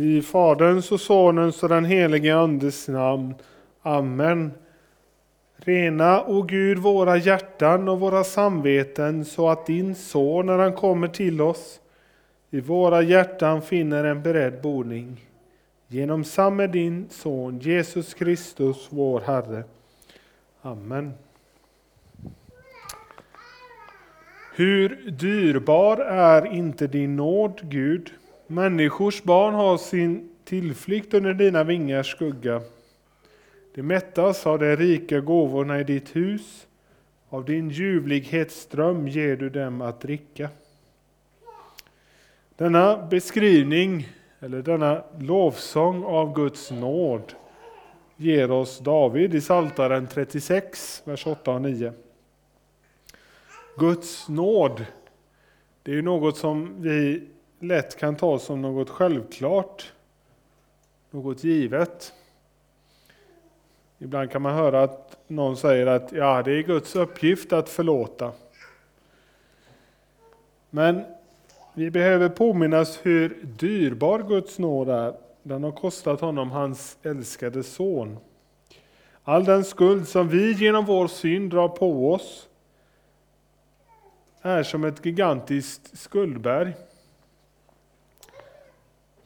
I Faderns och Sonens och den helige Andes namn. Amen. Rena, o Gud, våra hjärtan och våra samveten så att din son, när han kommer till oss, i våra hjärtan finner en beredd boning. Genom samme din son Jesus Kristus, vår Herre. Amen. Hur dyrbar är inte din nåd, Gud? Människors barn har sin tillflykt under dina vingars skugga. De mättas av de rika gåvorna i ditt hus. Av din ljuvlighetsström ger du dem att dricka. Denna beskrivning, eller denna lovsång av Guds nåd, ger oss David i Psaltaren 36, vers 8 och 9. Guds nåd, det är något som vi lätt kan tas som något självklart, något givet. Ibland kan man höra att någon säger att ja, det är Guds uppgift att förlåta. Men vi behöver påminnas hur dyrbar Guds nåd är. Den har kostat honom hans älskade son. All den skuld som vi genom vår synd drar på oss är som ett gigantiskt skuldberg.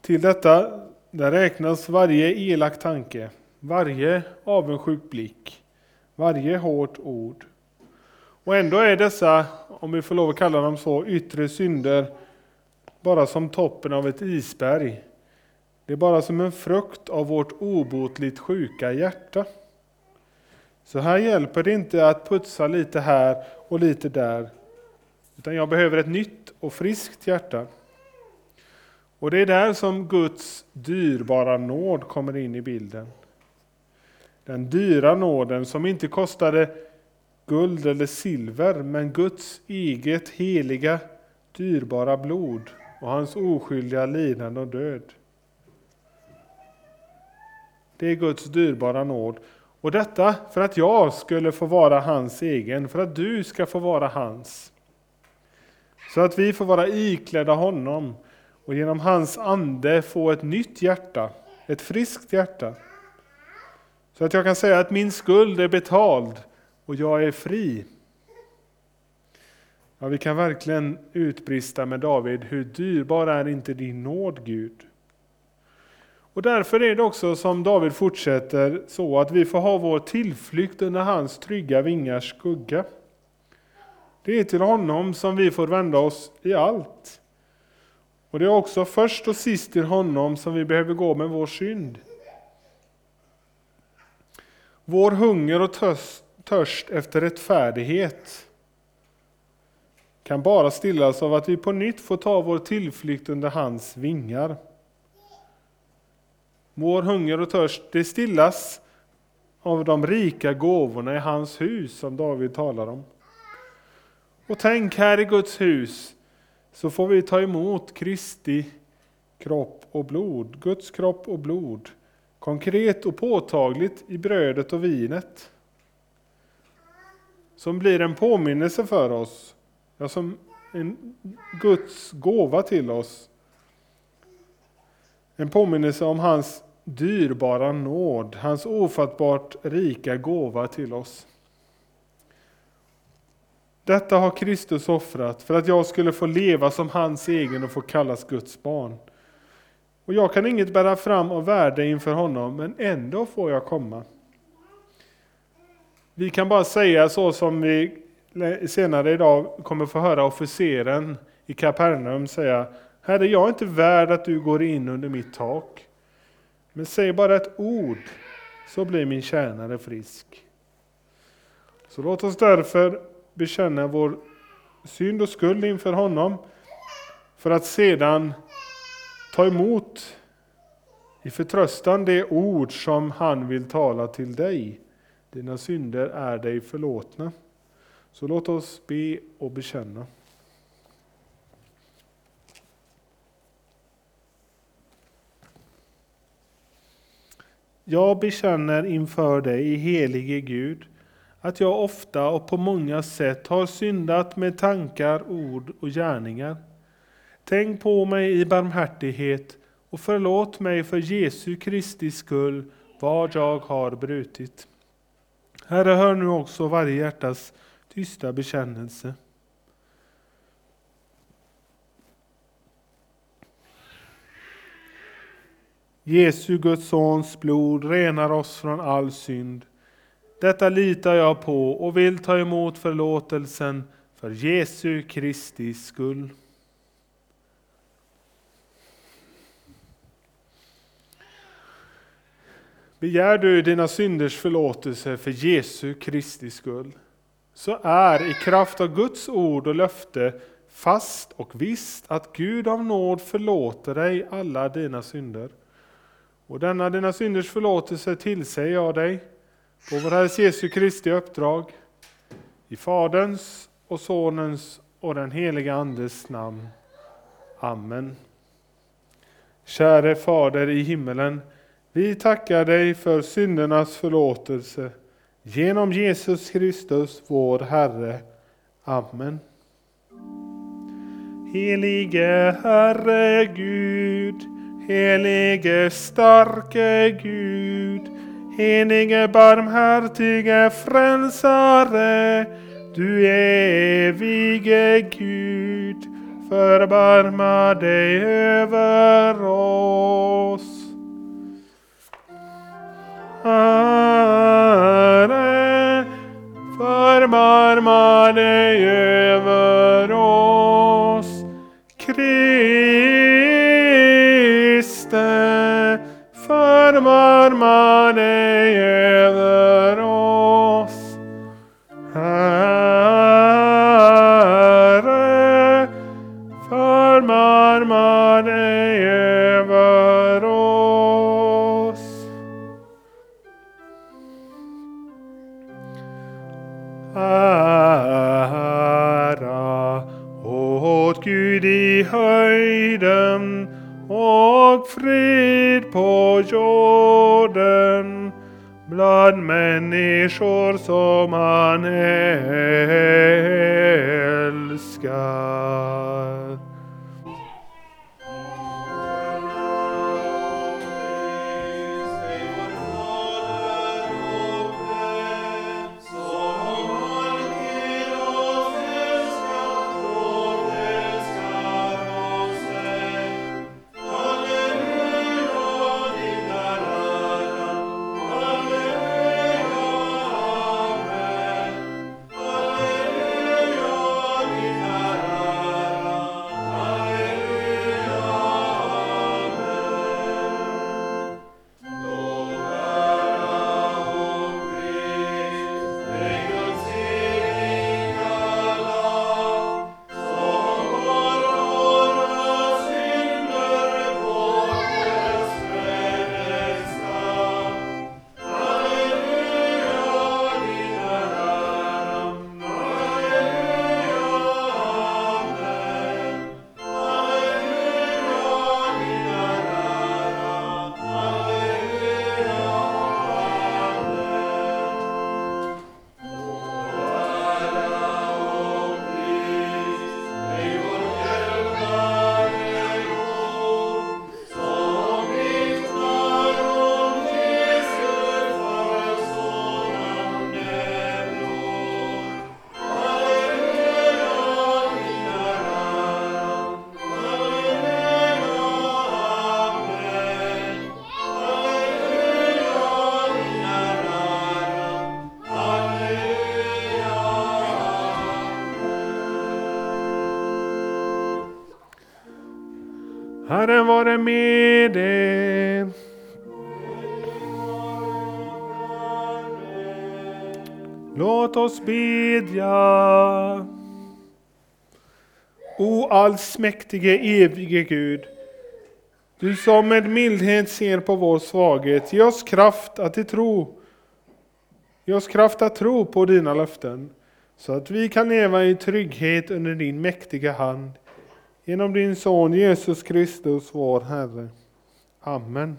Till detta där räknas varje elak tanke, varje avundsjuk blick, varje hårt ord. Och ändå är dessa, om vi får lov att kalla dem så, yttre synder bara som toppen av ett isberg. Det är bara som en frukt av vårt obotligt sjuka hjärta. Så här hjälper det inte att putsa lite här och lite där, utan jag behöver ett nytt och friskt hjärta. Och det är där som Guds dyrbara nåd kommer in i bilden. Den dyra nåden som inte kostade guld eller silver, men Guds eget heliga, dyrbara blod och hans oskyldiga lidande och död. Det är Guds dyrbara nåd. Och detta för att jag skulle få vara hans egen, för att du ska få vara hans. Så att vi får vara iklädda honom och genom hans ande få ett nytt hjärta, ett friskt hjärta. Så att jag kan säga att min skuld är betald och jag är fri. Ja, vi kan verkligen utbrista med David, hur dyrbar är inte din nåd Gud? Och därför är det också som David fortsätter så att vi får ha vår tillflykt under hans trygga vingars skugga. Det är till honom som vi får vända oss i allt. Och det är också först och sist till honom som vi behöver gå med vår synd. Vår hunger och törst efter rättfärdighet kan bara stillas av att vi på nytt får ta vår tillflykt under hans vingar. Vår hunger och törst det stillas av de rika gåvorna i hans hus som David talar om. Och tänk här i Guds hus så får vi ta emot Kristi kropp och blod, Guds kropp och blod, konkret och påtagligt i brödet och vinet. Som blir en påminnelse för oss, ja, som en Guds gåva till oss. En påminnelse om hans dyrbara nåd, hans ofattbart rika gåva till oss. Detta har Kristus offrat för att jag skulle få leva som hans egen och få kallas Guds barn. Och jag kan inget bära fram av värde inför honom, men ändå får jag komma. Vi kan bara säga så som vi senare idag kommer få höra officeren i Kapernaum säga Herre, jag är inte värd att du går in under mitt tak. Men säg bara ett ord så blir min tjänare frisk. Så låt oss därför bekänna vår synd och skuld inför honom för att sedan ta emot i förtröstan det ord som han vill tala till dig. Dina synder är dig förlåtna. Så låt oss be och bekänna. Jag bekänner inför dig, helige Gud, att jag ofta och på många sätt har syndat med tankar, ord och gärningar. Tänk på mig i barmhärtighet och förlåt mig för Jesu Kristi skull vad jag har brutit. Herre, hör nu också varje hjärtas tysta bekännelse. Jesu, Guds sons blod renar oss från all synd. Detta litar jag på och vill ta emot förlåtelsen för Jesu Kristi skull. Begär du dina synders förlåtelse för Jesu Kristi skull, så är i kraft av Guds ord och löfte fast och visst att Gud av nåd förlåter dig alla dina synder. Och denna dina synders förlåtelse tillsäger jag dig på vår Herre Jesu Kristi uppdrag, i Faderns och Sonens och den heliga Andes namn. Amen. Käre Fader i himmelen, vi tackar dig för syndernas förlåtelse genom Jesus Kristus, vår Herre. Amen. Helige Herre Gud, helige starke Gud, helige barmhärtige frälsare, du evige Gud, förbarma dig över oss. Herre, förbarma dig över oss. Förbarma dig över oss. Herren vare med er. Låt oss bedja. O allsmäktige, evige Gud, du som med mildhet ser på vår svaghet, ge oss kraft att tro, ge oss kraft att tro på dina löften, så att vi kan leva i trygghet under din mäktiga hand. Genom din son Jesus Kristus, vår Herre. Amen.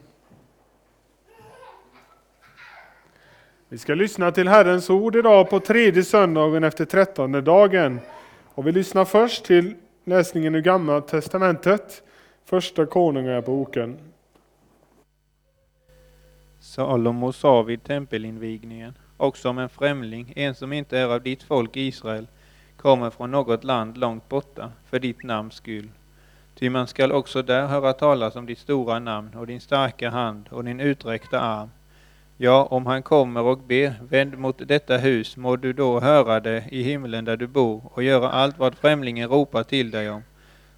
Vi ska lyssna till Herrens ord idag på tredje söndagen efter trettonde dagen. Och vi lyssnar först till läsningen ur Gamla Testamentet Första Konungaboken. Salomo sa vid tempelinvigningen, också om en främling, en som inte är av ditt folk Israel, kommer från något land långt borta, för ditt namns skull. Ty man skall också där höra talas om ditt stora namn och din starka hand och din uträckta arm. Ja, om han kommer och ber, vänd mot detta hus, må du då höra det i himlen där du bor och göra allt vad främlingen ropar till dig om.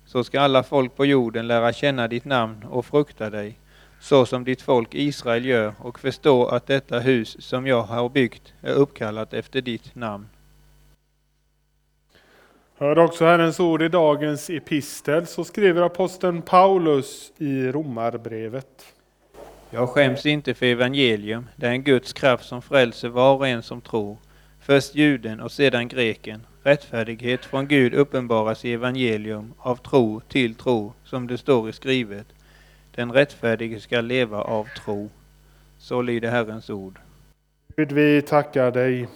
Så ska alla folk på jorden lära känna ditt namn och frukta dig, så som ditt folk Israel gör och förstå att detta hus som jag har byggt är uppkallat efter ditt namn. Hör också Herrens ord i dagens epistel, så skriver aposteln Paulus i Romarbrevet. Jag skäms inte för evangelium, det är en Guds kraft som frälser var och en som tror, först juden och sedan greken. Rättfärdighet från Gud uppenbaras i evangelium, av tro till tro, som det står i skrivet. Den rättfärdige ska leva av tro. Så lyder Herrens ord. Gud, vi tackar dig.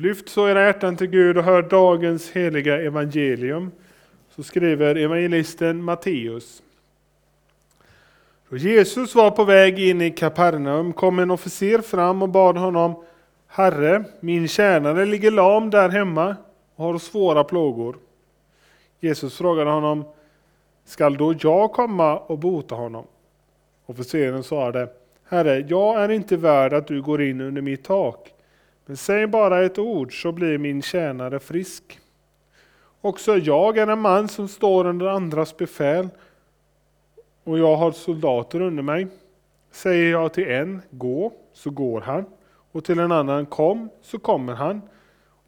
Lyft så era hjärtan till Gud och hör dagens heliga evangelium. Så skriver evangelisten Matteus. Då Jesus var på väg in i Kapernaum kom en officer fram och bad honom Herre, min tjänare ligger lam där hemma och har svåra plågor. Jesus frågade honom Skall då jag komma och bota honom? Officeren svarade Herre, jag är inte värd att du går in under mitt tak. Men säg bara ett ord så blir min tjänare frisk. Också jag är en man som står under andras befäl och jag har soldater under mig. Säger jag till en, gå, så går han. Och till en annan, kom, så kommer han.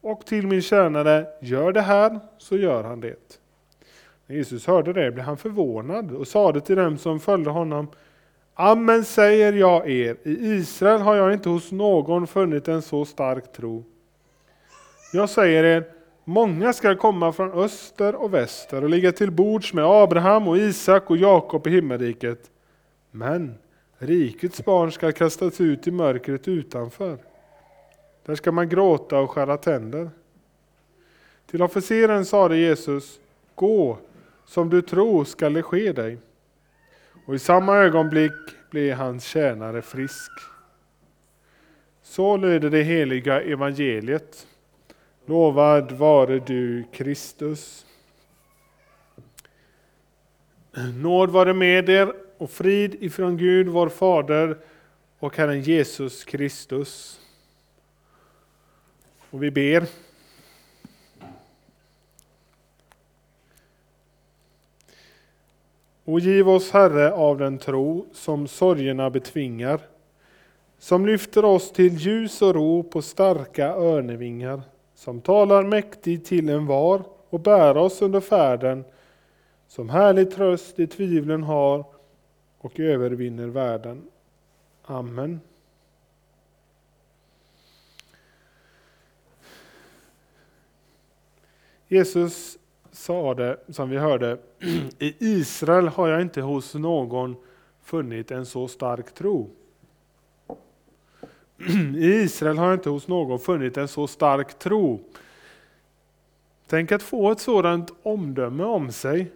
Och till min tjänare, gör det här, så gör han det. När Jesus hörde det blev han förvånad och sade till dem som följde honom, Amen säger jag er, i Israel har jag inte hos någon funnit en så stark tro. Jag säger er, många skall komma från öster och väster och ligga till bords med Abraham och Isak och Jakob i himmelriket. Men rikets barn skall kastas ut i mörkret utanför. Där ska man gråta och skära tänder. Till officeren sade Jesus, gå, som du tror skall det ske dig. Och i samma ögonblick blev hans tjänare frisk. Så lyder det heliga evangeliet. Lovad vare du Kristus. Nåd vare med er och frid ifrån Gud vår Fader och Herren Jesus Kristus. Och vi ber. Och giv oss Herre av den tro som sorgerna betvingar, som lyfter oss till ljus och ro på starka örnevingar, som talar mäktigt till en var och bär oss under färden, som härlig tröst i tvivlen har och övervinner världen. Amen. Jesus sa det, som vi hörde, i Israel har jag inte hos någon funnit en så stark tro. I Israel har jag inte hos någon funnit en så stark tro. Tänk att få ett sådant omdöme om sig.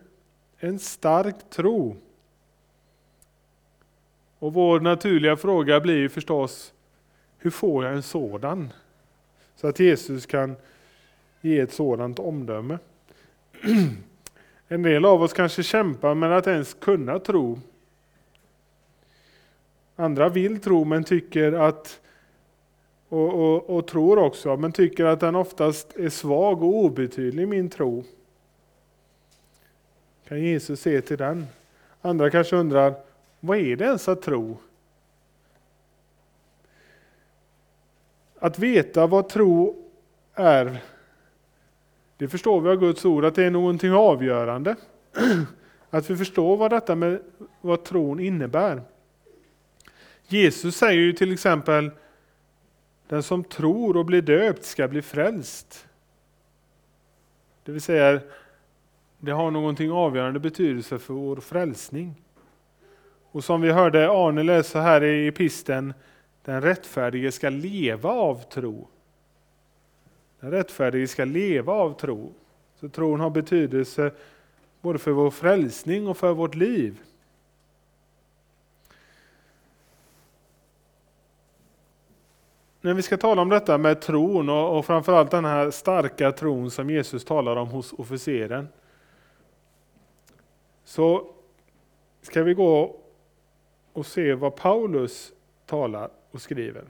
En stark tro. Och vår naturliga fråga blir förstås, hur får jag en sådan? Så att Jesus kan ge ett sådant omdöme. En del av oss kanske kämpar med att ens kunna tro. Andra vill tro men tycker att, och, och, och tror också, men tycker att den oftast är svag och obetydlig, min tro. Kan Jesus se till den? Andra kanske undrar, vad är det ens att tro? Att veta vad tro är det förstår vi av Guds ord att det är någonting avgörande. Att vi förstår vad detta med vad tron innebär. Jesus säger ju till exempel den som tror och blir döpt ska bli frälst. Det vill säga, det har någonting avgörande betydelse för vår frälsning. Och som vi hörde Arne läsa här i pisten, den rättfärdige ska leva av tro. Den rättfärdige ska leva av tro. Så tron har betydelse både för vår frälsning och för vårt liv. När vi ska tala om detta med tron och, och framförallt den här starka tron som Jesus talar om hos officeren. Så ska vi gå och se vad Paulus talar och skriver.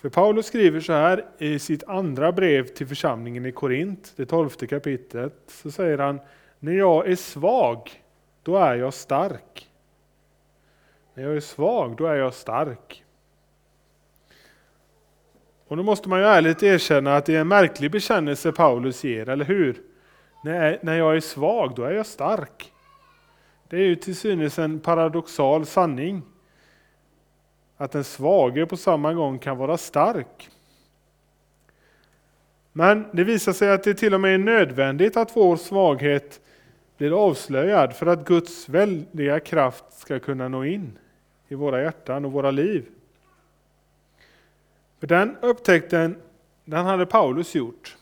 För Paulus skriver så här i sitt andra brev till församlingen i Korint, det tolfte kapitlet, så säger han, när jag är svag, då är jag stark. När jag är svag, då är jag stark. Och då måste man ju ärligt erkänna att det är en märklig bekännelse Paulus ger, eller hur? När jag är svag, då är jag stark. Det är ju till synes en paradoxal sanning att den svage på samma gång kan vara stark. Men det visar sig att det till och med är nödvändigt att vår svaghet blir avslöjad för att Guds väldiga kraft ska kunna nå in i våra hjärtan och våra liv. För den upptäckten den hade Paulus gjort.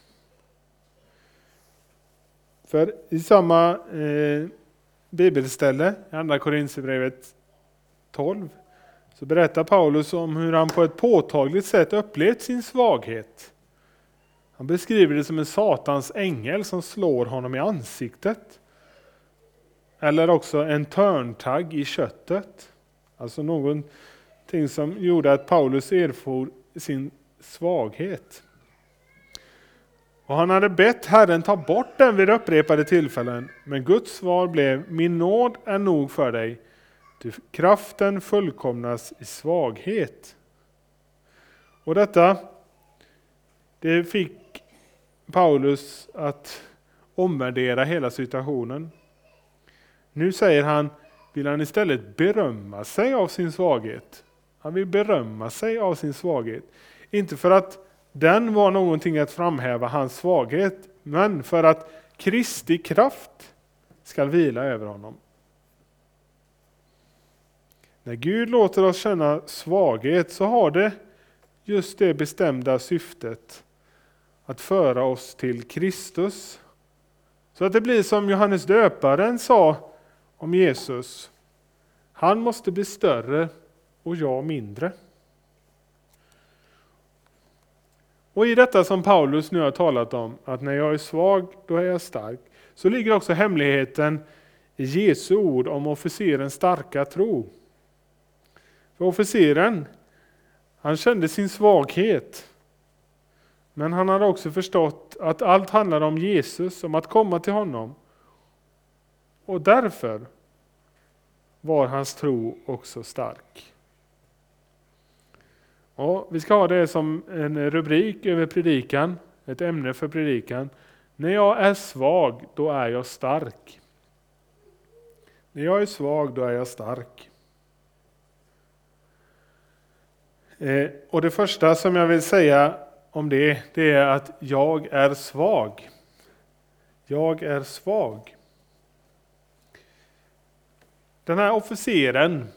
För i samma eh, bibelställe, i Andra Korinthierbrevet 12, så berättar Paulus om hur han på ett påtagligt sätt upplevt sin svaghet. Han beskriver det som en satans ängel som slår honom i ansiktet. Eller också en törntagg i köttet. Alltså någonting som gjorde att Paulus erfor sin svaghet. Och han hade bett Herren ta bort den vid upprepade tillfällen, men Guds svar blev Min nåd är nog för dig, Ty kraften fullkomnas i svaghet. Och detta, det fick Paulus att omvärdera hela situationen. Nu säger han, vill han istället berömma sig av sin svaghet. Han vill berömma sig av sin svaghet. Inte för att den var någonting att framhäva hans svaghet, men för att Kristi kraft ska vila över honom. När Gud låter oss känna svaghet så har det just det bestämda syftet att föra oss till Kristus. Så att det blir som Johannes döparen sa om Jesus. Han måste bli större och jag mindre. Och i detta som Paulus nu har talat om, att när jag är svag, då är jag stark, så ligger också hemligheten i Jesu ord om officerens starka tro. För officeren, han kände sin svaghet. Men han hade också förstått att allt handlade om Jesus, om att komma till honom. Och därför var hans tro också stark. Och vi ska ha det som en rubrik över predikan, ett ämne för predikan. När jag är svag, då är jag stark. När jag är svag, då är jag stark. Eh, Eh, och det första som jag vill säga om det, det är att jag är svag. Jag är svag. Den här officeren,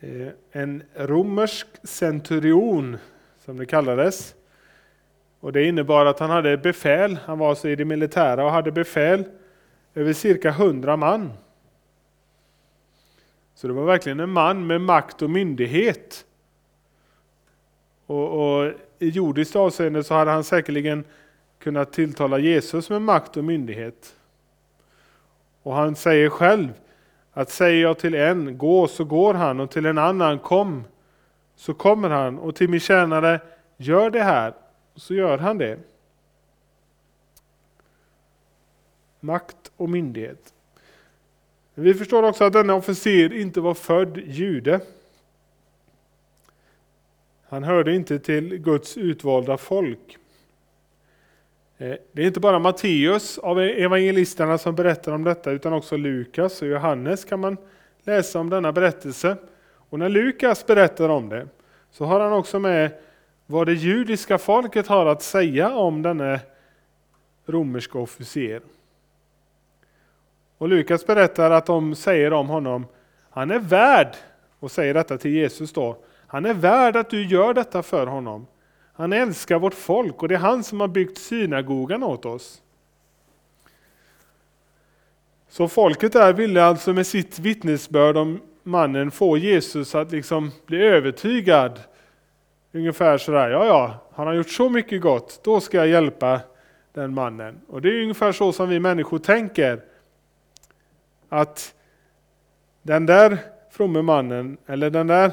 eh, en romersk centurion som det kallades. Och det innebar att han hade befäl, han var alltså i det militära och hade befäl över cirka hundra man. Så det var verkligen en man med makt och myndighet. Och, och I jordiskt avseende så hade han säkerligen kunnat tilltala Jesus med makt och myndighet. Och han säger själv att säger jag till en gå så går han och till en annan kom så kommer han och till min tjänare gör det här så gör han det. Makt och myndighet. Vi förstår också att denna officer inte var född jude. Han hörde inte till Guds utvalda folk. Eh, det är inte bara Matteus av evangelisterna som berättar om detta utan också Lukas och Johannes kan man läsa om denna berättelse. Och när Lukas berättar om det så har han också med vad det judiska folket har att säga om denne romerska officer. Och Lukas berättar att de säger om honom, han är värd, och säger detta till Jesus då, han är värd att du gör detta för honom. Han älskar vårt folk och det är han som har byggt synagogan åt oss. Så folket där ville alltså med sitt vittnesbörd om mannen få Jesus att liksom bli övertygad. Ungefär sådär, ja ja, han har gjort så mycket gott, då ska jag hjälpa den mannen. Och det är ungefär så som vi människor tänker. Att den där fromme mannen, eller den där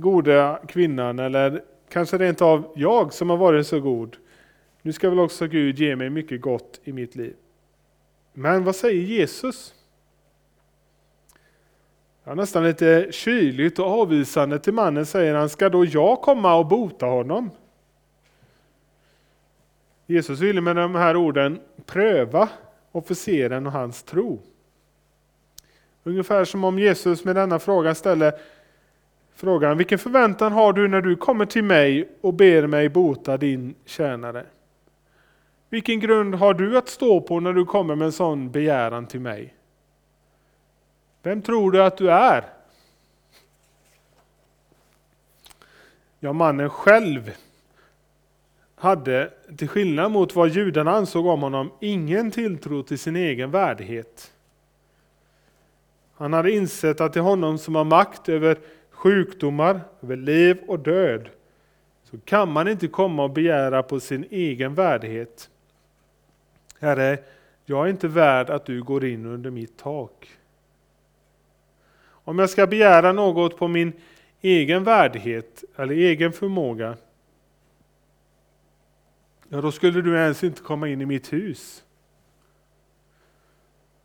goda kvinnan eller kanske rent av jag som har varit så god. Nu ska väl också Gud ge mig mycket gott i mitt liv. Men vad säger Jesus? Ja, nästan lite kyligt och avvisande till mannen säger han, ska då jag komma och bota honom? Jesus ville med de här orden pröva officeren och hans tro. Ungefär som om Jesus med denna fråga ställer frågan, vilken förväntan har du när du kommer till mig och ber mig bota din tjänare? Vilken grund har du att stå på när du kommer med en sån begäran till mig? Vem tror du att du är? Ja, mannen själv hade, till skillnad mot vad judarna ansåg om honom, ingen tilltro till sin egen värdighet. Han hade insett att det är honom som har makt över sjukdomar, över liv och död, så kan man inte komma och begära på sin egen värdighet. Herre, jag är inte värd att du går in under mitt tak. Om jag ska begära något på min egen värdighet eller egen förmåga, ja då skulle du ens inte komma in i mitt hus.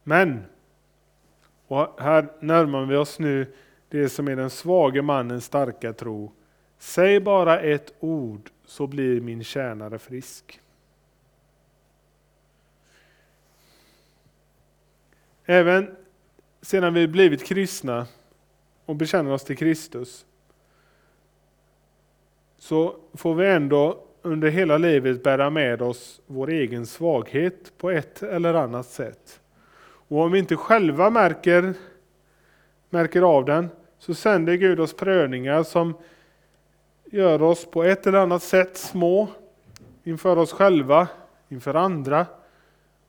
Men, och här närmar vi oss nu det som är den svage mannens starka tro. Säg bara ett ord så blir min tjänare frisk. Även sedan vi blivit kristna och bekänner oss till Kristus, så får vi ändå under hela livet bära med oss vår egen svaghet på ett eller annat sätt. Och om vi inte själva märker, märker av den, så sänder Gud oss prövningar som gör oss på ett eller annat sätt små inför oss själva, inför andra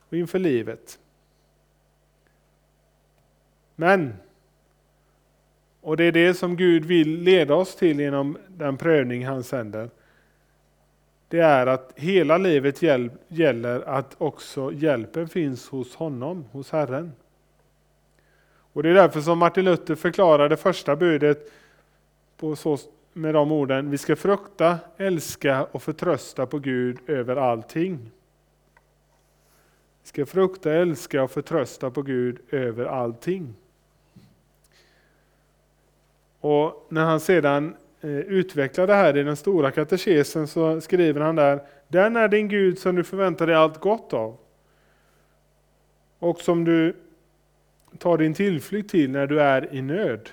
och inför livet. Men, och det är det som Gud vill leda oss till genom den prövning han sänder, det är att hela livet gäller att också hjälpen finns hos honom, hos Herren. Och Det är därför som Martin Luther förklarar det första budet på så, med de orden, vi ska frukta, älska och förtrösta på Gud över allting. Vi ska frukta, älska och förtrösta på Gud över allting. Och när han sedan eh, utvecklar det här i den stora katekesen så skriver han där, den är din Gud som du förväntar dig allt gott av. Och som du ta din tillflykt till när du är i nöd.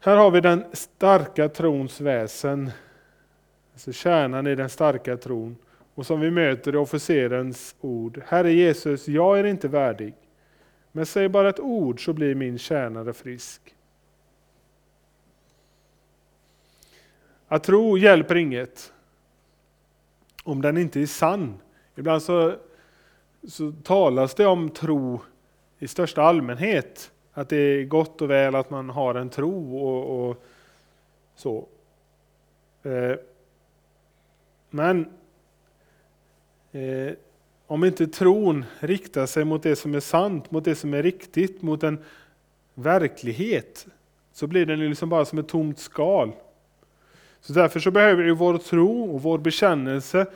Här har vi den starka trons väsen, alltså kärnan i den starka tron, och som vi möter i officerens ord. Herre Jesus, jag är inte värdig, men säg bara ett ord så blir min tjänare frisk. Att tro hjälper inget om den inte är sann. Ibland så, så talas det om tro i största allmänhet. Att det är gott och väl att man har en tro och, och så. Eh, men eh, om inte tron riktar sig mot det som är sant, mot det som är riktigt, mot en verklighet, så blir den liksom bara som ett tomt skal. Så därför så behöver ju vår tro och vår bekännelse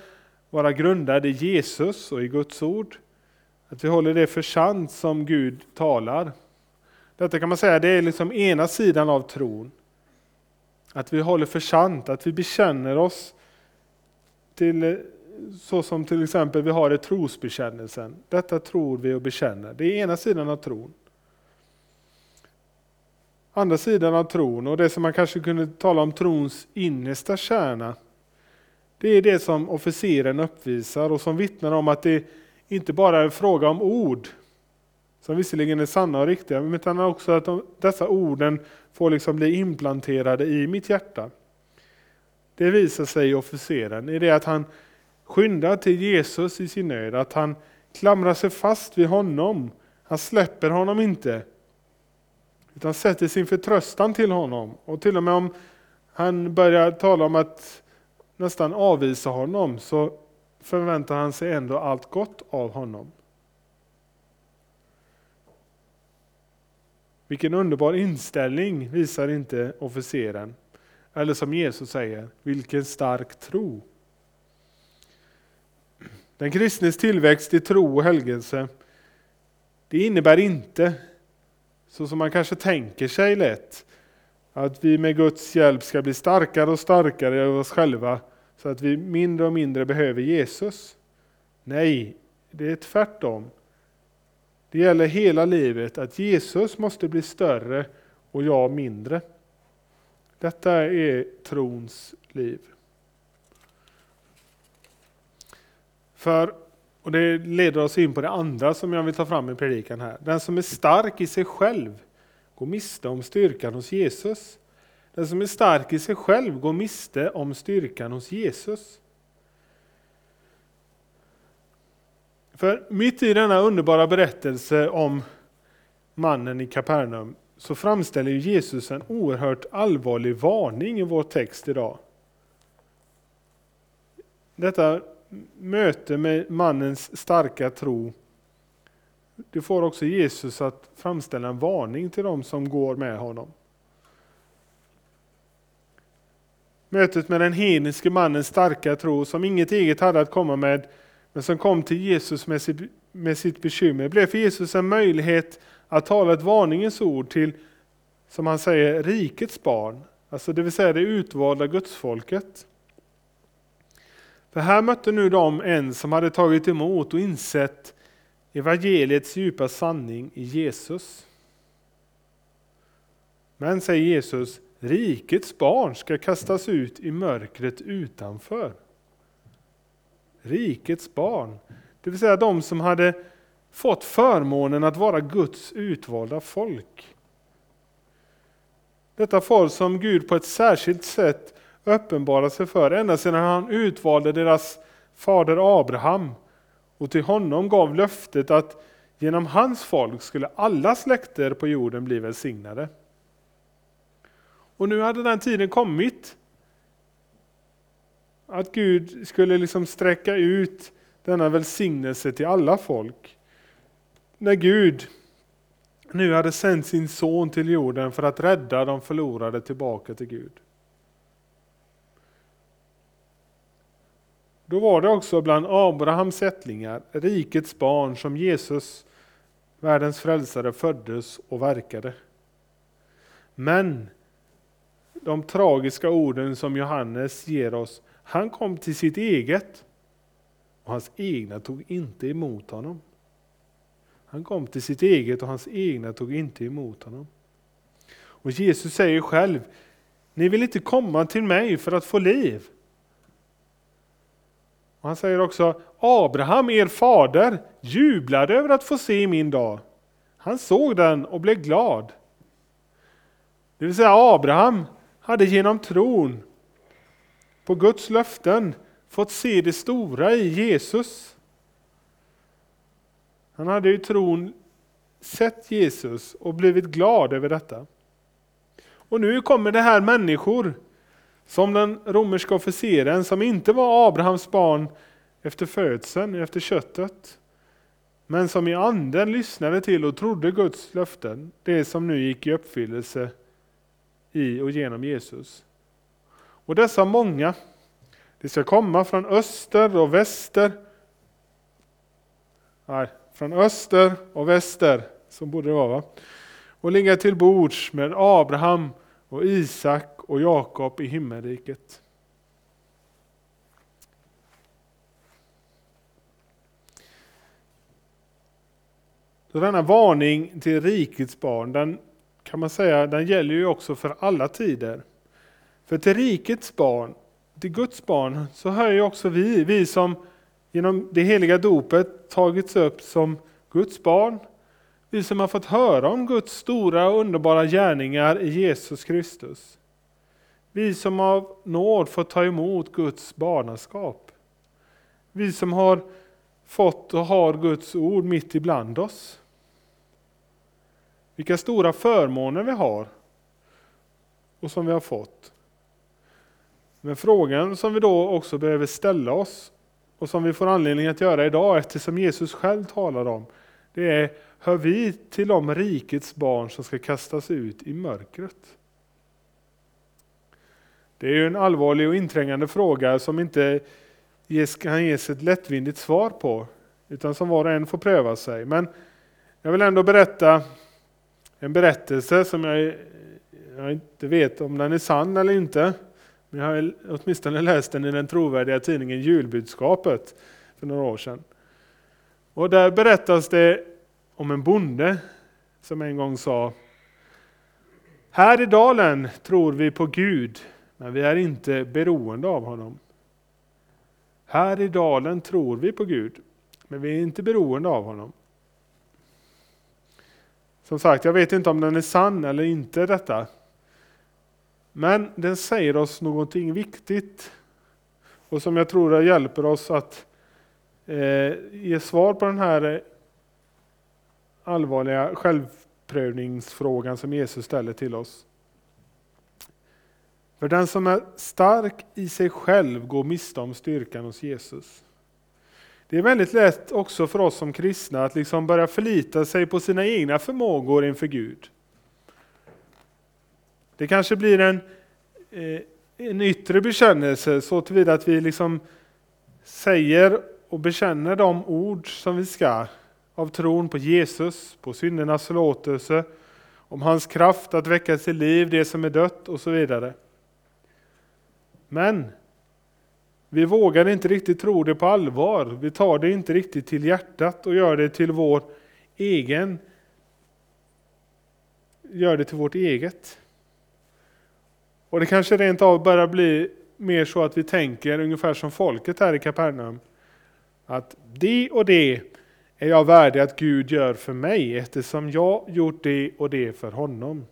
vara grundad i Jesus och i Guds ord. Att vi håller det för sant som Gud talar. Detta kan man säga det är liksom ena sidan av tron. Att vi håller för sant, att vi bekänner oss till så som till exempel vi har i trosbekännelsen. Detta tror vi och bekänner. Det är ena sidan av tron. Andra sidan av tron och det som man kanske kunde tala om trons innersta kärna. Det är det som officeren uppvisar och som vittnar om att det inte bara är en fråga om ord, som visserligen är sanna och riktiga, utan också att de, dessa orden får liksom bli implanterade i mitt hjärta. Det visar sig i officeren i det att han skyndar till Jesus i sin nöd, att han klamrar sig fast vid honom. Han släpper honom inte, utan sätter sin förtröstan till honom. Och till och med om han börjar tala om att nästan avvisa honom, så förväntar han sig ändå allt gott av honom. Vilken underbar inställning visar inte officeren? Eller som Jesus säger, vilken stark tro. Den kristnes tillväxt i tro och helgelse, det innebär inte, så som man kanske tänker sig lätt, att vi med Guds hjälp ska bli starkare och starkare i oss själva, så att vi mindre och mindre behöver Jesus. Nej, det är tvärtom. Det gäller hela livet att Jesus måste bli större och jag mindre. Detta är trons liv. För, och det leder oss in på det andra som jag vill ta fram i predikan här. Den som är stark i sig själv går miste om styrkan hos Jesus. Den som är stark i sig själv går miste om styrkan hos Jesus. För mitt i denna underbara berättelse om mannen i Kapernaum så framställer Jesus en oerhört allvarlig varning i vår text idag. Detta möte med mannens starka tro, det får också Jesus att framställa en varning till dem som går med honom. Mötet med den hedniske mannens starka tro, som inget eget hade att komma med, men som kom till Jesus med sitt, med sitt bekymmer, blev för Jesus en möjlighet att tala ett varningens ord till, som han säger, rikets barn, alltså det vill säga det utvalda gudsfolket. För här mötte nu de en som hade tagit emot och insett evangeliets djupa sanning i Jesus. Men, säger Jesus, rikets barn ska kastas ut i mörkret utanför. Rikets barn, det vill säga de som hade fått förmånen att vara Guds utvalda folk. Detta folk som Gud på ett särskilt sätt uppenbarar sig för ända sedan han utvalde deras fader Abraham och till honom gav löftet att genom hans folk skulle alla släkter på jorden bli välsignade. Och nu hade den tiden kommit att Gud skulle liksom sträcka ut denna välsignelse till alla folk. När Gud nu hade sänt sin son till jorden för att rädda de förlorade tillbaka till Gud. Då var det också bland Abrahams ättlingar, rikets barn, som Jesus, världens frälsare, föddes och verkade. Men de tragiska orden som Johannes ger oss, han kom till sitt eget och hans egna tog inte emot honom. Han kom till sitt eget och hans egna tog inte emot honom. Och Jesus säger själv, ni vill inte komma till mig för att få liv. Och han säger också, Abraham, er fader, jublade över att få se min dag. Han såg den och blev glad. Det vill säga Abraham hade genom tron på Guds löften fått se det stora i Jesus. Han hade i tron sett Jesus och blivit glad över detta. Och nu kommer det här människor som den romerska officeren som inte var Abrahams barn efter födseln, efter köttet. Men som i anden lyssnade till och trodde Guds löften, det som nu gick i uppfyllelse i och genom Jesus. Och dessa många, det ska komma från öster och väster. Nej, från öster och väster, så borde det vara va? Och ligga till bords med Abraham och Isak och Jakob i himmelriket. Så denna varning till rikets barn, den kan man säga, den gäller ju också för alla tider. För till rikets barn, till Guds barn, så hör ju också vi, vi som genom det heliga dopet tagits upp som Guds barn, vi som har fått höra om Guds stora och underbara gärningar i Jesus Kristus. Vi som av nåd fått ta emot Guds barnaskap. Vi som har fått och har Guds ord mitt ibland oss. Vilka stora förmåner vi har och som vi har fått. Men frågan som vi då också behöver ställa oss och som vi får anledning att göra idag eftersom Jesus själv talar om, det är, hör vi till de rikets barn som ska kastas ut i mörkret? Det är ju en allvarlig och inträngande fråga som inte kan ges ett lättvindigt svar på, utan som var och en får pröva sig. Men jag vill ändå berätta en berättelse som jag, jag inte vet om den är sann eller inte. Men jag har åtminstone läst den i den trovärdiga tidningen Julbudskapet för några år sedan. Och där berättas det om en bonde som en gång sa Här i dalen tror vi på Gud, men vi är inte beroende av honom. Här i dalen tror vi på Gud, men vi är inte beroende av honom. Som sagt, jag vet inte om den är sann eller inte detta. Men den säger oss någonting viktigt och som jag tror hjälper oss att Eh, ge svar på den här eh, allvarliga självprövningsfrågan som Jesus ställer till oss. För den som är stark i sig själv går miste om styrkan hos Jesus. Det är väldigt lätt också för oss som kristna att liksom börja förlita sig på sina egna förmågor inför Gud. Det kanske blir en, eh, en yttre bekännelse så tillvida att vi liksom säger och bekänner de ord som vi ska av tron på Jesus, på syndernas förlåtelse, om hans kraft att väcka till liv det som är dött och så vidare. Men Vi vågar inte riktigt tro det på allvar. Vi tar det inte riktigt till hjärtat och gör det till vår egen gör det till vårt eget. Och det kanske rent av börjar bli mer så att vi tänker ungefär som folket här i Kapernaum. Att det och det är jag värdig att Gud gör för mig eftersom jag gjort det och det för honom.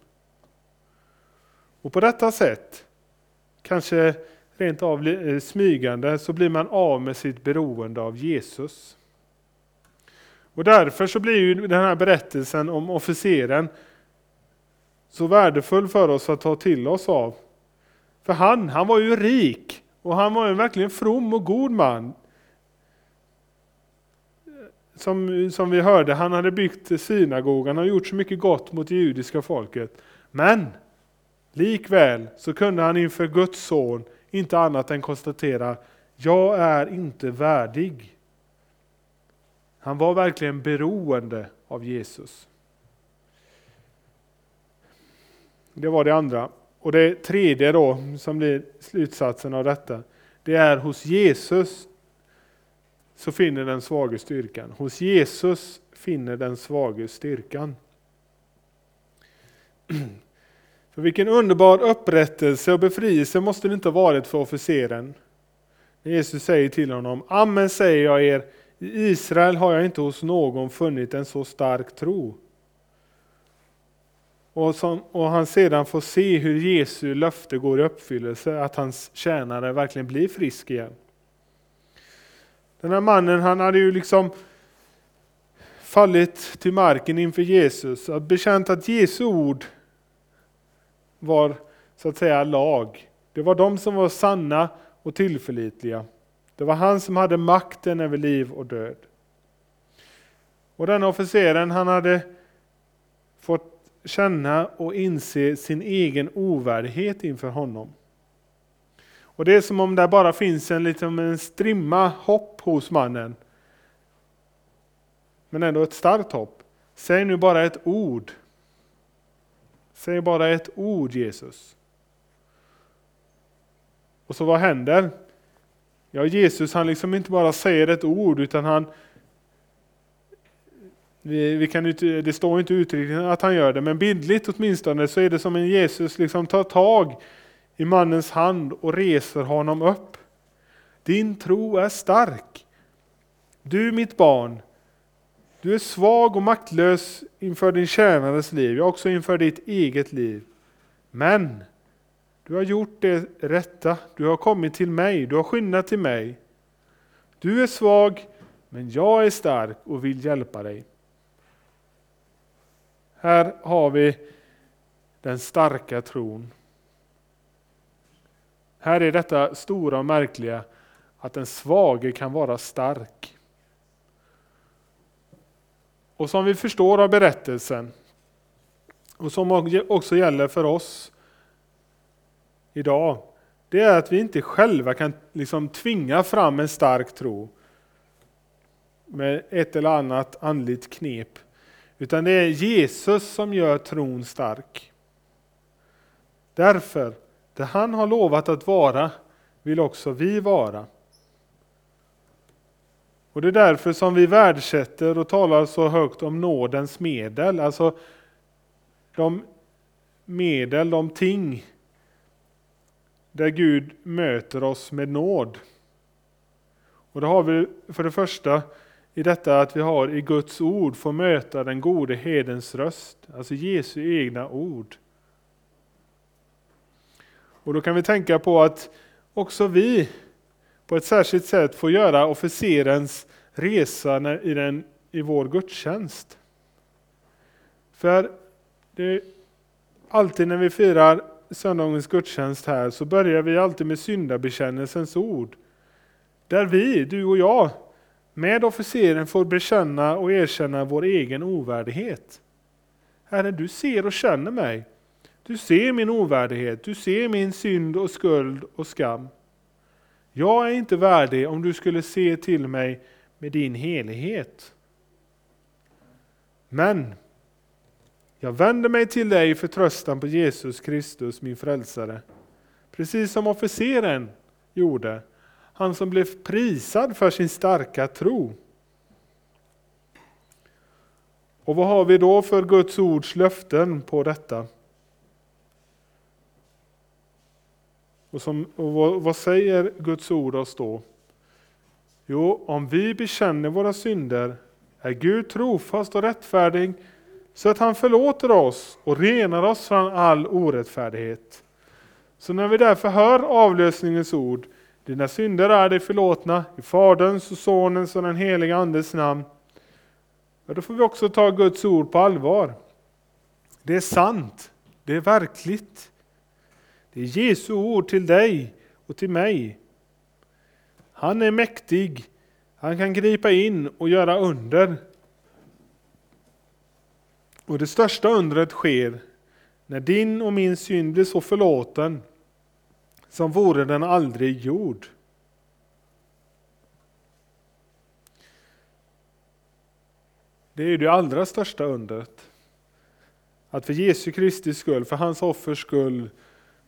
Och på detta sätt, kanske rent av eh, smygande, så blir man av med sitt beroende av Jesus. Och därför så blir ju den här berättelsen om officeren så värdefull för oss att ta till oss av. För han, han var ju rik och han var ju verkligen from och god man. Som, som vi hörde, han hade byggt synagogan och gjort så mycket gott mot det judiska folket. Men likväl så kunde han inför Guds son inte annat än konstatera, jag är inte värdig. Han var verkligen beroende av Jesus. Det var det andra. Och det tredje då, som blir slutsatsen av detta, det är hos Jesus så finner den svage styrkan. Hos Jesus finner den svage styrkan. För vilken underbar upprättelse och befrielse måste det inte ha varit för officeren. Jesus säger till honom, Amen säger jag er, i Israel har jag inte hos någon funnit en så stark tro. Och, som, och han sedan får se hur Jesu löfte går i uppfyllelse, att hans tjänare verkligen blir frisk igen. Den här mannen han hade ju liksom fallit till marken inför Jesus, att bekänt att Jesu ord var så att säga lag. Det var de som var sanna och tillförlitliga. Det var han som hade makten över liv och död. Och den officeren han hade fått känna och inse sin egen ovärdighet inför honom. Och Det är som om det bara finns en, liksom en strimma hopp hos mannen. Men ändå ett starkt hopp. Säg nu bara ett ord. Säg bara ett ord Jesus. Och så vad händer? Ja, Jesus han liksom inte bara säger ett ord utan han vi, vi kan det står inte uttryckligen att han gör det, men bildligt åtminstone så är det som en Jesus liksom tar tag i mannens hand och reser honom upp. Din tro är stark. Du mitt barn, du är svag och maktlös inför din tjänares liv, ja också inför ditt eget liv. Men du har gjort det rätta, du har kommit till mig, du har skyndat till mig. Du är svag, men jag är stark och vill hjälpa dig. Här har vi den starka tron. Här är detta stora och märkliga att den svage kan vara stark. Och som vi förstår av berättelsen och som också gäller för oss idag, det är att vi inte själva kan liksom tvinga fram en stark tro med ett eller annat andligt knep. Utan det är Jesus som gör tron stark. Därför, det han har lovat att vara, vill också vi vara. Och Det är därför som vi värdesätter och talar så högt om nådens medel. Alltså de medel, de ting där Gud möter oss med nåd. Och det har vi för det första i detta att vi har i Guds ord får möta den gode hedens röst, alltså Jesu egna ord. Och då kan vi tänka på att också vi på ett särskilt sätt får göra officerens resa i, den, i vår gudstjänst. För det, alltid när vi firar söndagens gudstjänst här så börjar vi alltid med syndabekännelsens ord. Där vi, du och jag, med officeren får bekänna och erkänna vår egen ovärdighet. Herre, du ser och känner mig. Du ser min ovärdighet, du ser min synd och skuld och skam. Jag är inte värdig om du skulle se till mig med din helighet. Men jag vänder mig till dig i förtröstan på Jesus Kristus, min frälsare. Precis som officeren gjorde. Han som blev prisad för sin starka tro. Och vad har vi då för Guds ords löften på detta? Och, som, och vad, vad säger Guds ord oss då? Jo, om vi bekänner våra synder är Gud trofast och rättfärdig så att han förlåter oss och renar oss från all orättfärdighet. Så när vi därför hör avlösningens ord, dina synder är dig förlåtna i Faderns och Sonens och den heliga Andes namn, ja, då får vi också ta Guds ord på allvar. Det är sant, det är verkligt. Det är Jesu ord till dig och till mig. Han är mäktig, han kan gripa in och göra under. Och det största undret sker när din och min synd blir så förlåten som vore den aldrig gjord. Det är det allra största undret. Att för Jesu Kristi skull, för hans offers skull,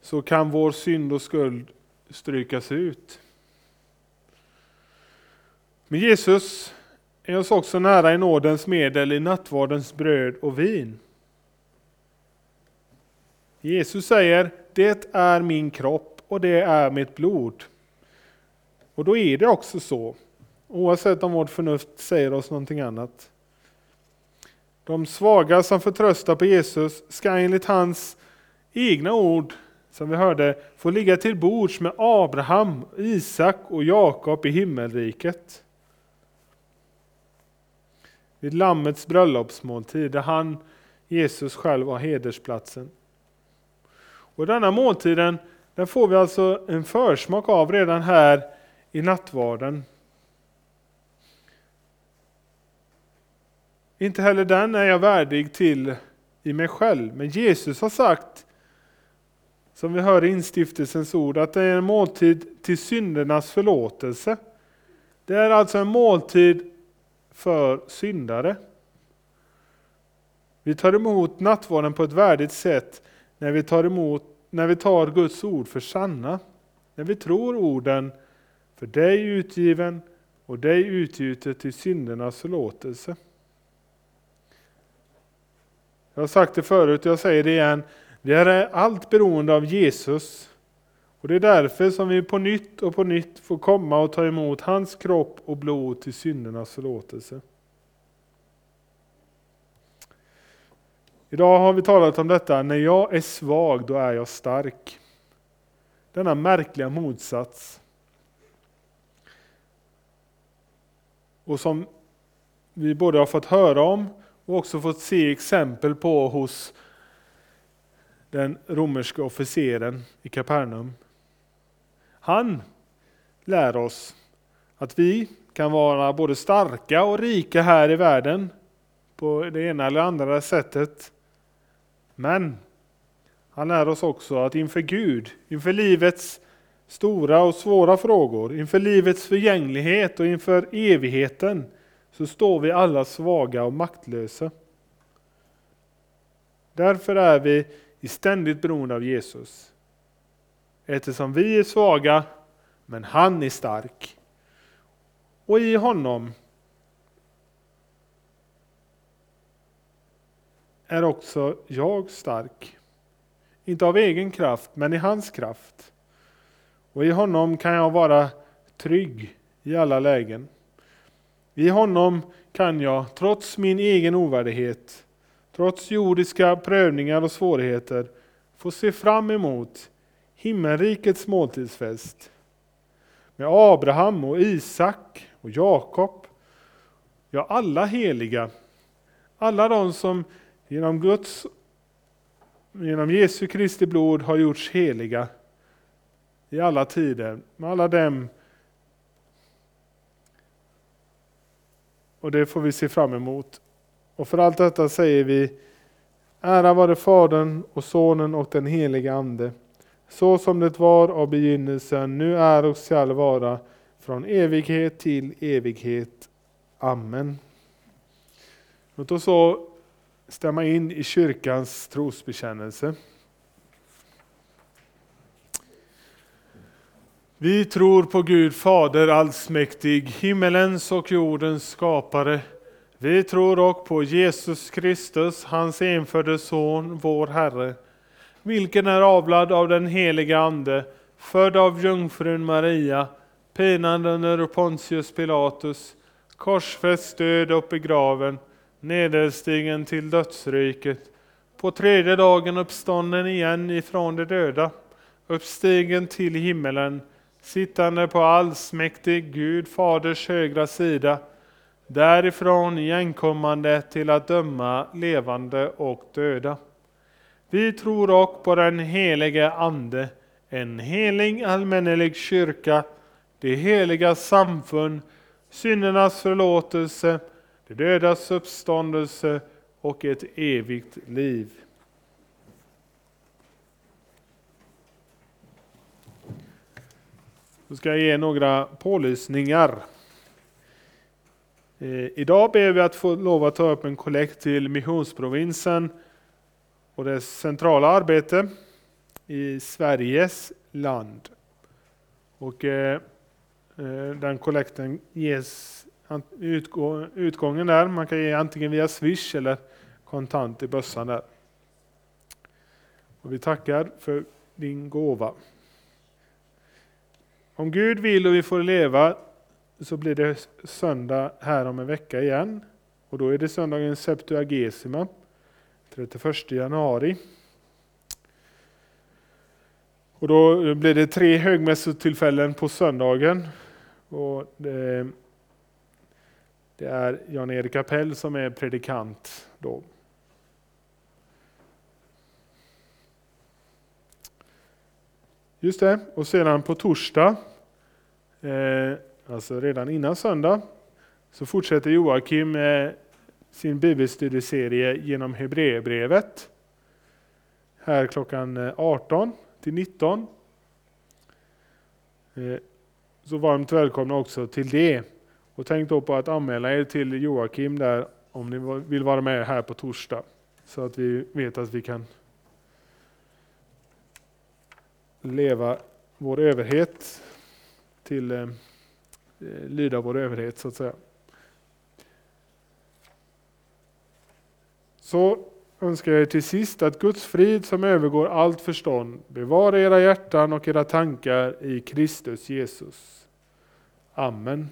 så kan vår synd och skuld strykas ut. Men Jesus är oss också nära i nådens medel i nattvardens bröd och vin. Jesus säger, det är min kropp och det är mitt blod. Och då är det också så, oavsett om vårt förnuft säger oss någonting annat. De svaga som förtröstar på Jesus ska enligt hans egna ord, som vi hörde, får ligga till bords med Abraham, Isak och Jakob i himmelriket vid Lammets bröllopsmåltid där han, Jesus själv, har hedersplatsen. Och denna måltiden den får vi alltså en försmak av redan här i nattvarden. Inte heller den är jag värdig till i mig själv, men Jesus har sagt, som vi hör i instiftelsens ord, att det är en måltid till syndernas förlåtelse. Det är alltså en måltid för syndare. Vi tar emot nattvarden på ett värdigt sätt när vi tar, emot, när vi tar Guds ord för sanna. När vi tror orden för dig utgiven och dig utgjutet till syndernas förlåtelse. Jag har sagt det förut, jag säger det igen. Vi är allt beroende av Jesus och det är därför som vi på nytt och på nytt får komma och ta emot hans kropp och blod till syndernas förlåtelse. Idag har vi talat om detta, när jag är svag då är jag stark. Denna märkliga motsats. Och som vi både har fått höra om och också fått se exempel på hos den romerske officeren i Kapernaum. Han lär oss att vi kan vara både starka och rika här i världen på det ena eller andra sättet. Men han lär oss också att inför Gud, inför livets stora och svåra frågor, inför livets förgänglighet och inför evigheten så står vi alla svaga och maktlösa. Därför är vi i ständigt beroende av Jesus. Eftersom vi är svaga, men han är stark. Och i honom är också jag stark. Inte av egen kraft, men i hans kraft. Och i honom kan jag vara trygg i alla lägen. I honom kan jag, trots min egen ovärdighet, trots jordiska prövningar och svårigheter, får se fram emot himmelrikets måltidsfest med Abraham och Isak och Jakob. Ja, alla heliga. Alla de som genom Guds genom Jesu Kristi blod har gjorts heliga i alla tider. Med alla dem. Och det får vi se fram emot. Och för allt detta säger vi Ära vare Fadern och Sonen och den helige Ande så som det var av begynnelsen, nu är och skall vara, från evighet till evighet. Amen. Låt oss så stämma in i kyrkans trosbekännelse. Vi tror på Gud Fader allsmäktig, himmelens och jordens skapare. Vi tror också på Jesus Kristus, hans enfödde Son, vår Herre, vilken är avlad av den heliga Ande, född av jungfrun Maria, pinad under Pontius Pilatus, korsfäst, död och begraven, nederstigen till dödsriket, på tredje dagen uppstånden igen ifrån de döda, uppstigen till himmelen, sittande på allsmäktig Gud Faders högra sida, därifrån igenkommande till att döma levande och döda. Vi tror också på den helige Ande, en helig allmännelig kyrka, det heliga samfund, syndernas förlåtelse, de dödas uppståndelse och ett evigt liv. Nu ska jag ge några pålysningar. Eh, idag ber vi att få lov att ta upp en kollekt till missionsprovinsen och dess centrala arbete i Sveriges land. Och eh, eh den kollekten ges utgången där, man kan ge antingen via Swish eller kontant i bössan där. Och vi tackar för din gåva. Om Gud vill och vi får leva så blir det söndag här om en vecka igen. Och då är det söndagen Septuagesima, 31 januari. Och då blir det tre högmässotillfällen på söndagen. Och det, det är Jan-Erik Appell som är predikant då. Just det, och sedan på torsdag, eh, alltså redan innan söndag, så fortsätter Joakim sin bibelstudieserie genom Hebreerbrevet. Här klockan eh, 18 till 19. Eh, så varmt välkomna också till det. Och tänk då på att anmäla er till Joakim där om ni vill vara med här på torsdag. Så att vi vet att vi kan leva vår överhet till eh, Eh, lyda vår överhet så att säga. Så önskar jag er till sist att Guds frid som övergår allt förstånd bevarar era hjärtan och era tankar i Kristus Jesus. Amen.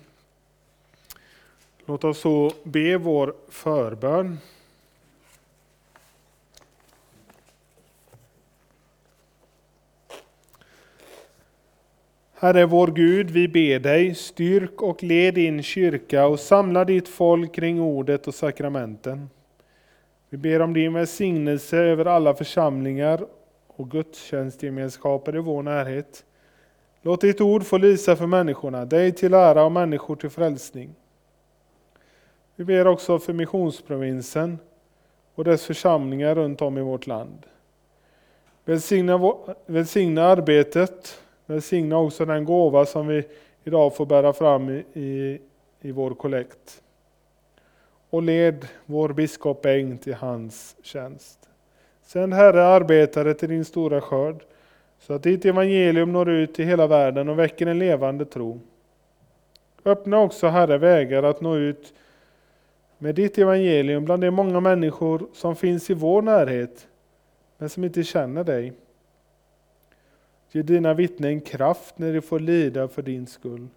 Låt oss så be vår förbön. Herre vår Gud, vi ber dig, styrk och led din kyrka och samla ditt folk kring ordet och sakramenten. Vi ber om din välsignelse över alla församlingar och gudstjänstgemenskaper i vår närhet. Låt ditt ord få lysa för människorna, dig till ära och människor till frälsning. Vi ber också för missionsprovinsen och dess församlingar runt om i vårt land. Välsigna, välsigna arbetet Välsigna också den gåva som vi idag får bära fram i, i, i vår kollekt. Och led vår biskop Eng till hans tjänst. Sänd Herre arbetare till din stora skörd, så att ditt evangelium når ut till hela världen och väcker en levande tro. Öppna också Herre vägar att nå ut med ditt evangelium bland de många människor som finns i vår närhet, men som inte känner dig. Ge dina vittnen kraft när de får lida för din skull.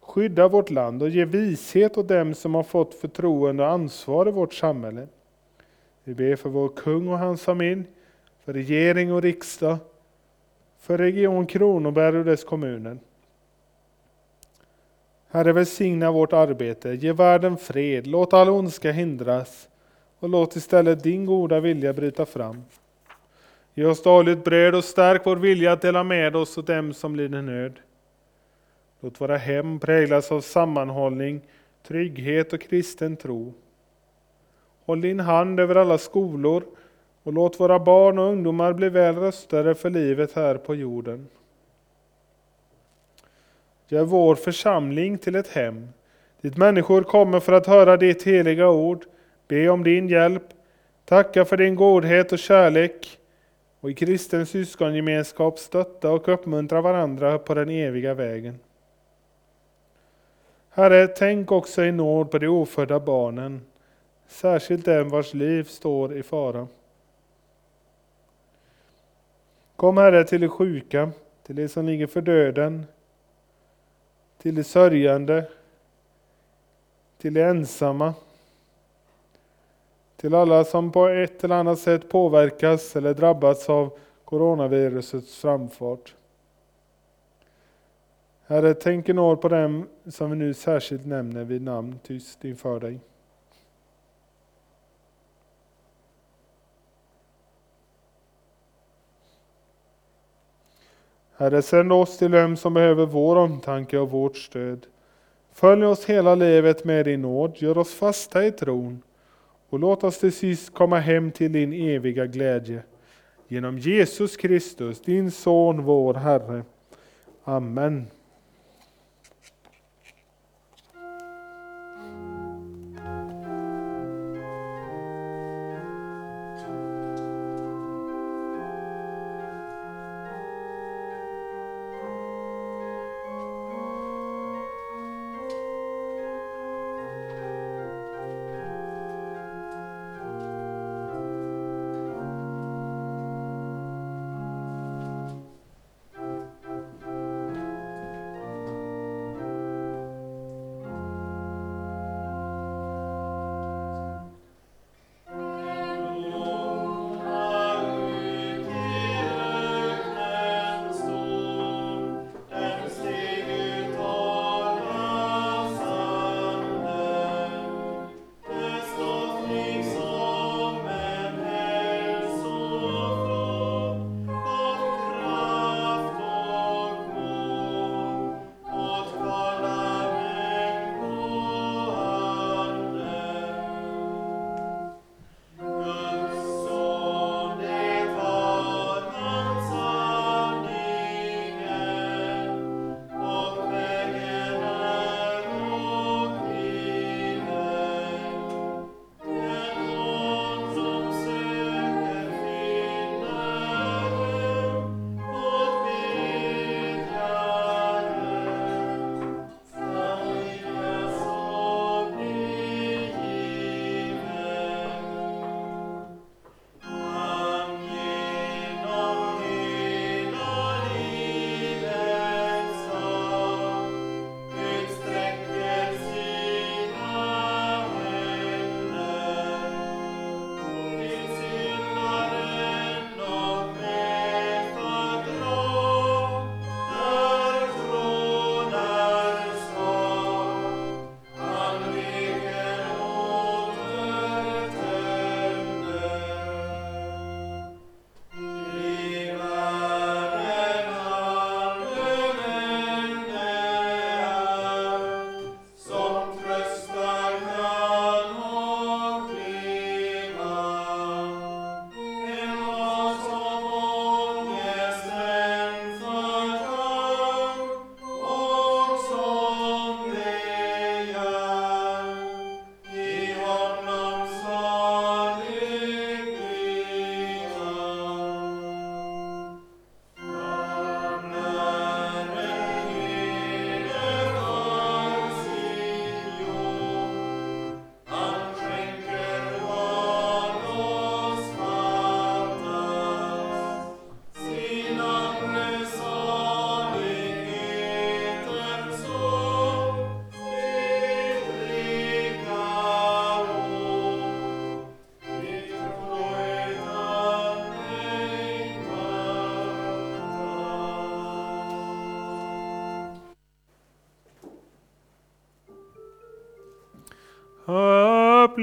Skydda vårt land och ge vishet åt dem som har fått förtroende och ansvar i vårt samhälle. Vi ber för vår kung och hans familj, för regering och riksdag, för Region Kronoberg och dess kommuner. Herre, välsigna vårt arbete, ge världen fred, låt all ondska hindras och låt istället din goda vilja bryta fram. Ge oss dagligt bröd och stärk vår vilja att dela med oss åt dem som lider nöd. Låt våra hem präglas av sammanhållning, trygghet och kristen tro. Håll din hand över alla skolor och låt våra barn och ungdomar bli väl röstade för livet här på jorden. Gör vår församling till ett hem dit människor kommer för att höra ditt heliga ord, be om din hjälp, tacka för din godhet och kärlek och i kristen syskongemenskap stötta och uppmuntra varandra på den eviga vägen. Herre, tänk också i nåd på de ofödda barnen, särskilt dem vars liv står i fara. Kom Herre till de sjuka, till de som ligger för döden, till de sörjande, till de ensamma, till alla som på ett eller annat sätt påverkas eller drabbats av coronavirusets framfart. Herre, tänk en år på dem som vi nu särskilt nämner vid namn tyst inför dig. Herre, sänd oss till dem som behöver vår omtanke och vårt stöd. Följ oss hela livet med din nåd, gör oss fasta i tron och låt oss till sist komma hem till din eviga glädje. Genom Jesus Kristus, din Son, vår Herre. Amen.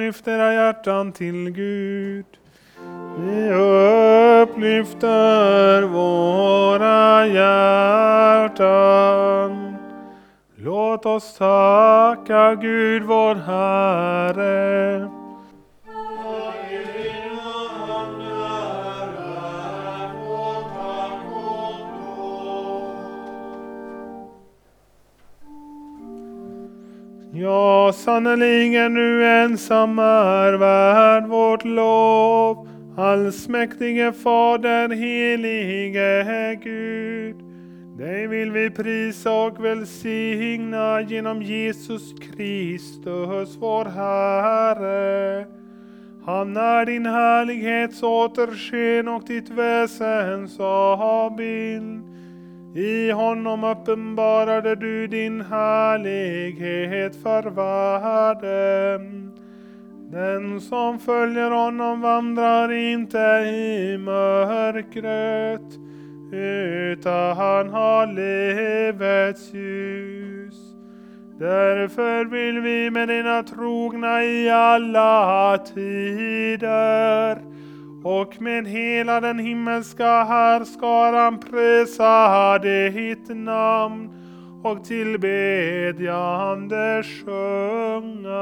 Upplyft era hjärtan till Gud. Vi upplyfter våra hjärtan. Låt oss tacka Gud vår Herre. Ja, sannerligen nu ensam är värd vårt lov Allsmäktige Fader, helige Gud. Dig vill vi prisa och välsigna genom Jesus Kristus, vår Herre. Han är din härlighets återsken och ditt väsens avbild. I honom uppenbarade du din härlighet för världen. Den som följer honom vandrar inte i mörkret utan har livets ljus. Därför vill vi med dina trogna i alla tider och med hela den himmelska härskaran prisa ditt namn och tillbedjande sjunga.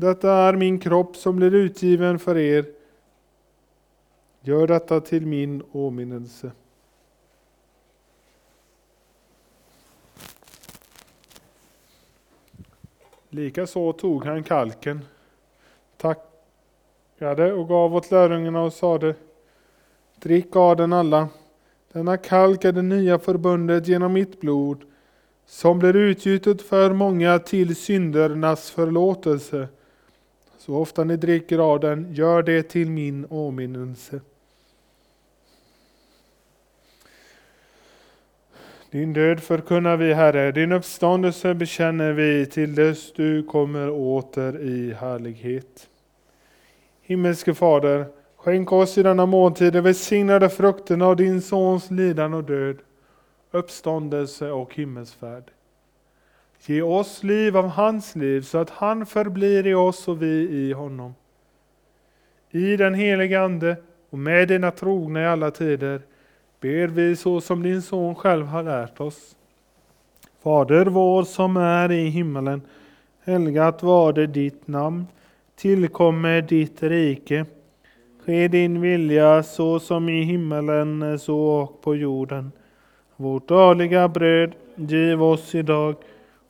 Detta är min kropp som blir utgiven för er. Gör detta till min åminnelse. Likaså tog han kalken, tackade och gav åt lärjungarna och sade Drick av den alla. Denna kalk är det nya förbundet genom mitt blod som blir utgjutet för många till syndernas förlåtelse. Så ofta ni dricker av den, gör det till min åminnelse. Din död förkunnar vi, Herre, din uppståndelse bekänner vi till dess du kommer åter i härlighet. Himmelske Fader, skänk oss i denna måltid de välsignade frukterna av din Sons lidande och död uppståndelse och himmelsfärd. Ge oss liv av hans liv så att han förblir i oss och vi i honom. I den helige Ande och med dina trogna i alla tider ber vi så som din son själv har lärt oss. Fader vår som är i himmelen. Helgat varde ditt namn. Tillkommer ditt rike. Ske din vilja så som i himmelen så och på jorden. Vårt dagliga bröd giv oss idag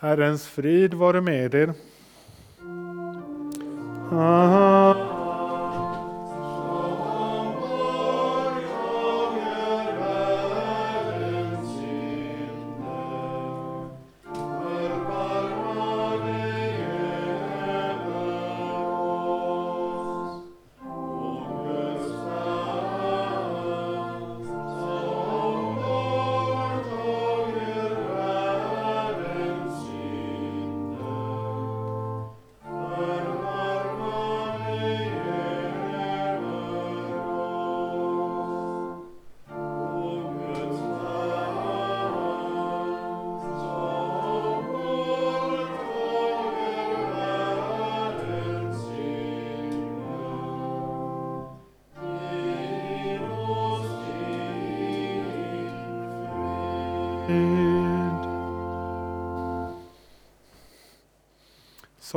Herrens frid vare med er. Aha.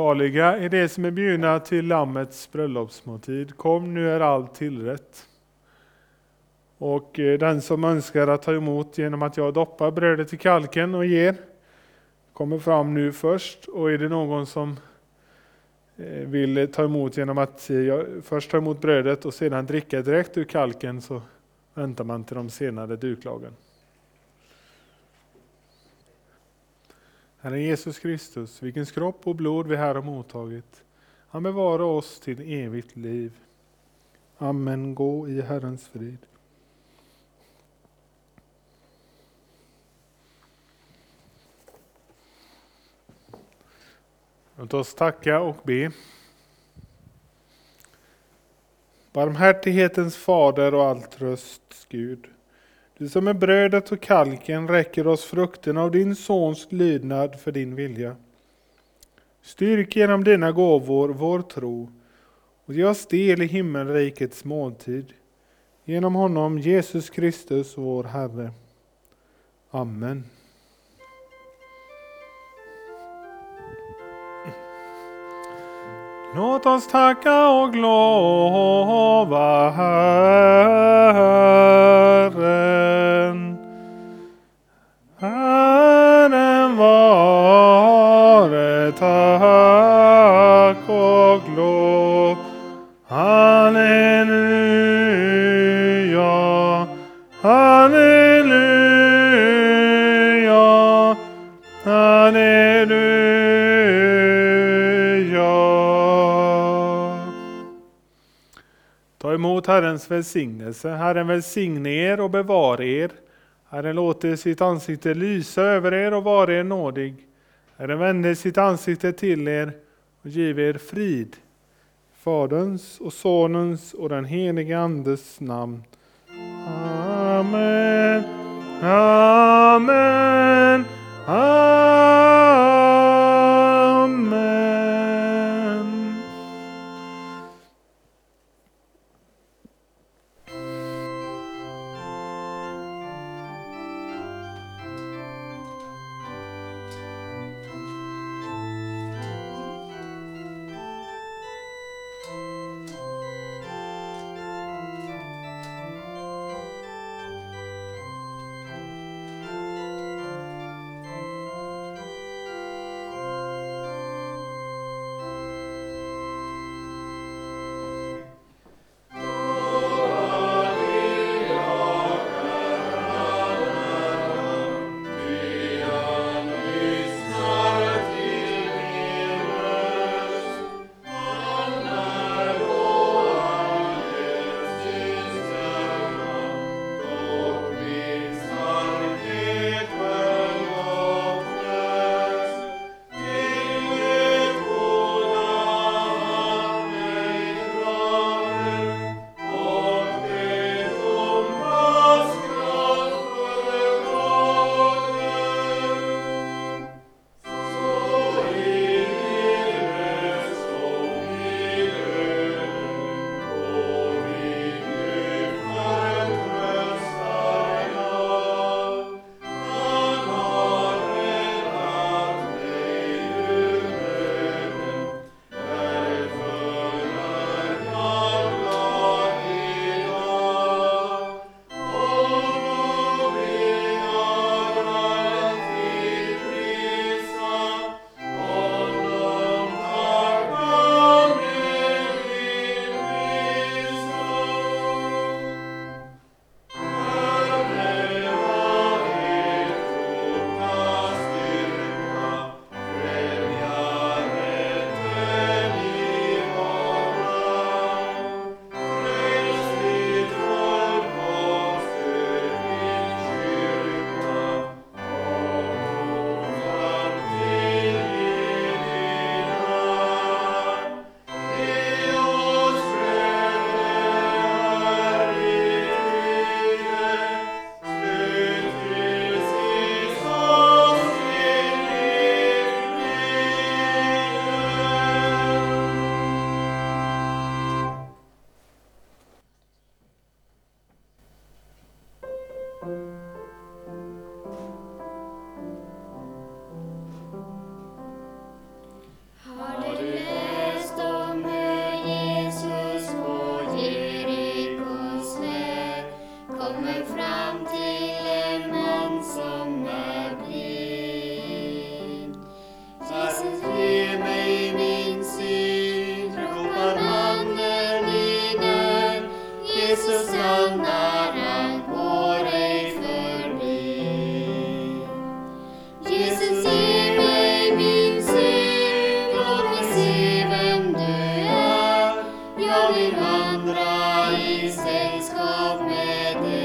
Saliga är de som är bjudna till Lammets bröllopsmåltid. Kom, nu är allt tillrätt. Och eh, den som önskar att ta emot genom att jag doppar brödet i kalken och ger, kommer fram nu först. Och är det någon som eh, vill ta emot genom att eh, jag först ta emot brödet och sedan dricka direkt ur kalken så väntar man till de senare duklagen. Herre Jesus Kristus, vilkens kropp och blod vi här har mottagit, han bevarar oss till evigt liv. Amen. Gå i Herrens frid. Låt oss tacka och be. Barmhärtighetens fader och all trösts Gud. Du som är brödet och kalken räcker oss frukten av din sons lydnad för din vilja. Styrk genom dina gåvor vår tro och ge oss del i himmelrikets måltid. Genom honom Jesus Kristus vår Herre. Amen. Låt oss tacka och lova Herren. Emot Herrens välsignelse. Herren välsigne er och bevara er. Herren låter sitt ansikte lysa över er och vara er nådig. Herren vände sitt ansikte till er och giv er frid. Faderns och Sonens och den helige Andes namn. Amen. Amen. Amen. with me.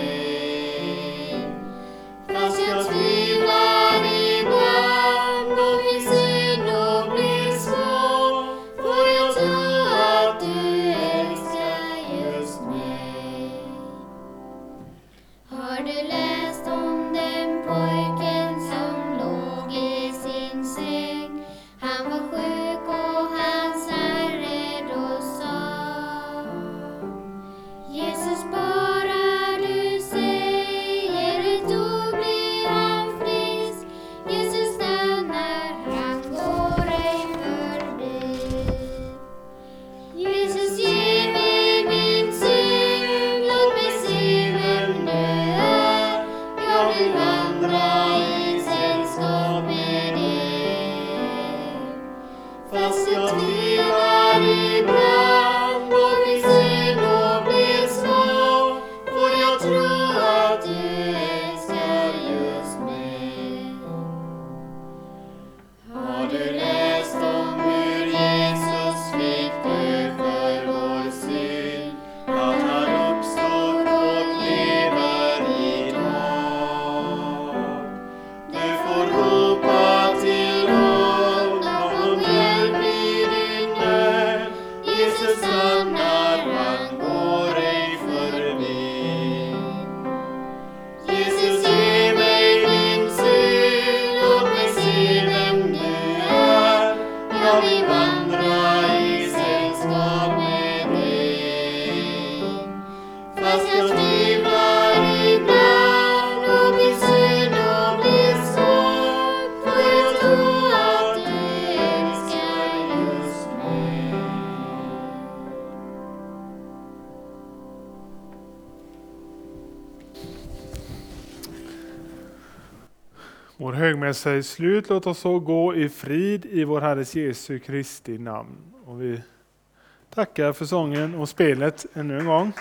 Högmässa slut. Låt oss så gå i frid i vår Herres Jesu Kristi namn. Och vi tackar för sången och spelet ännu en gång.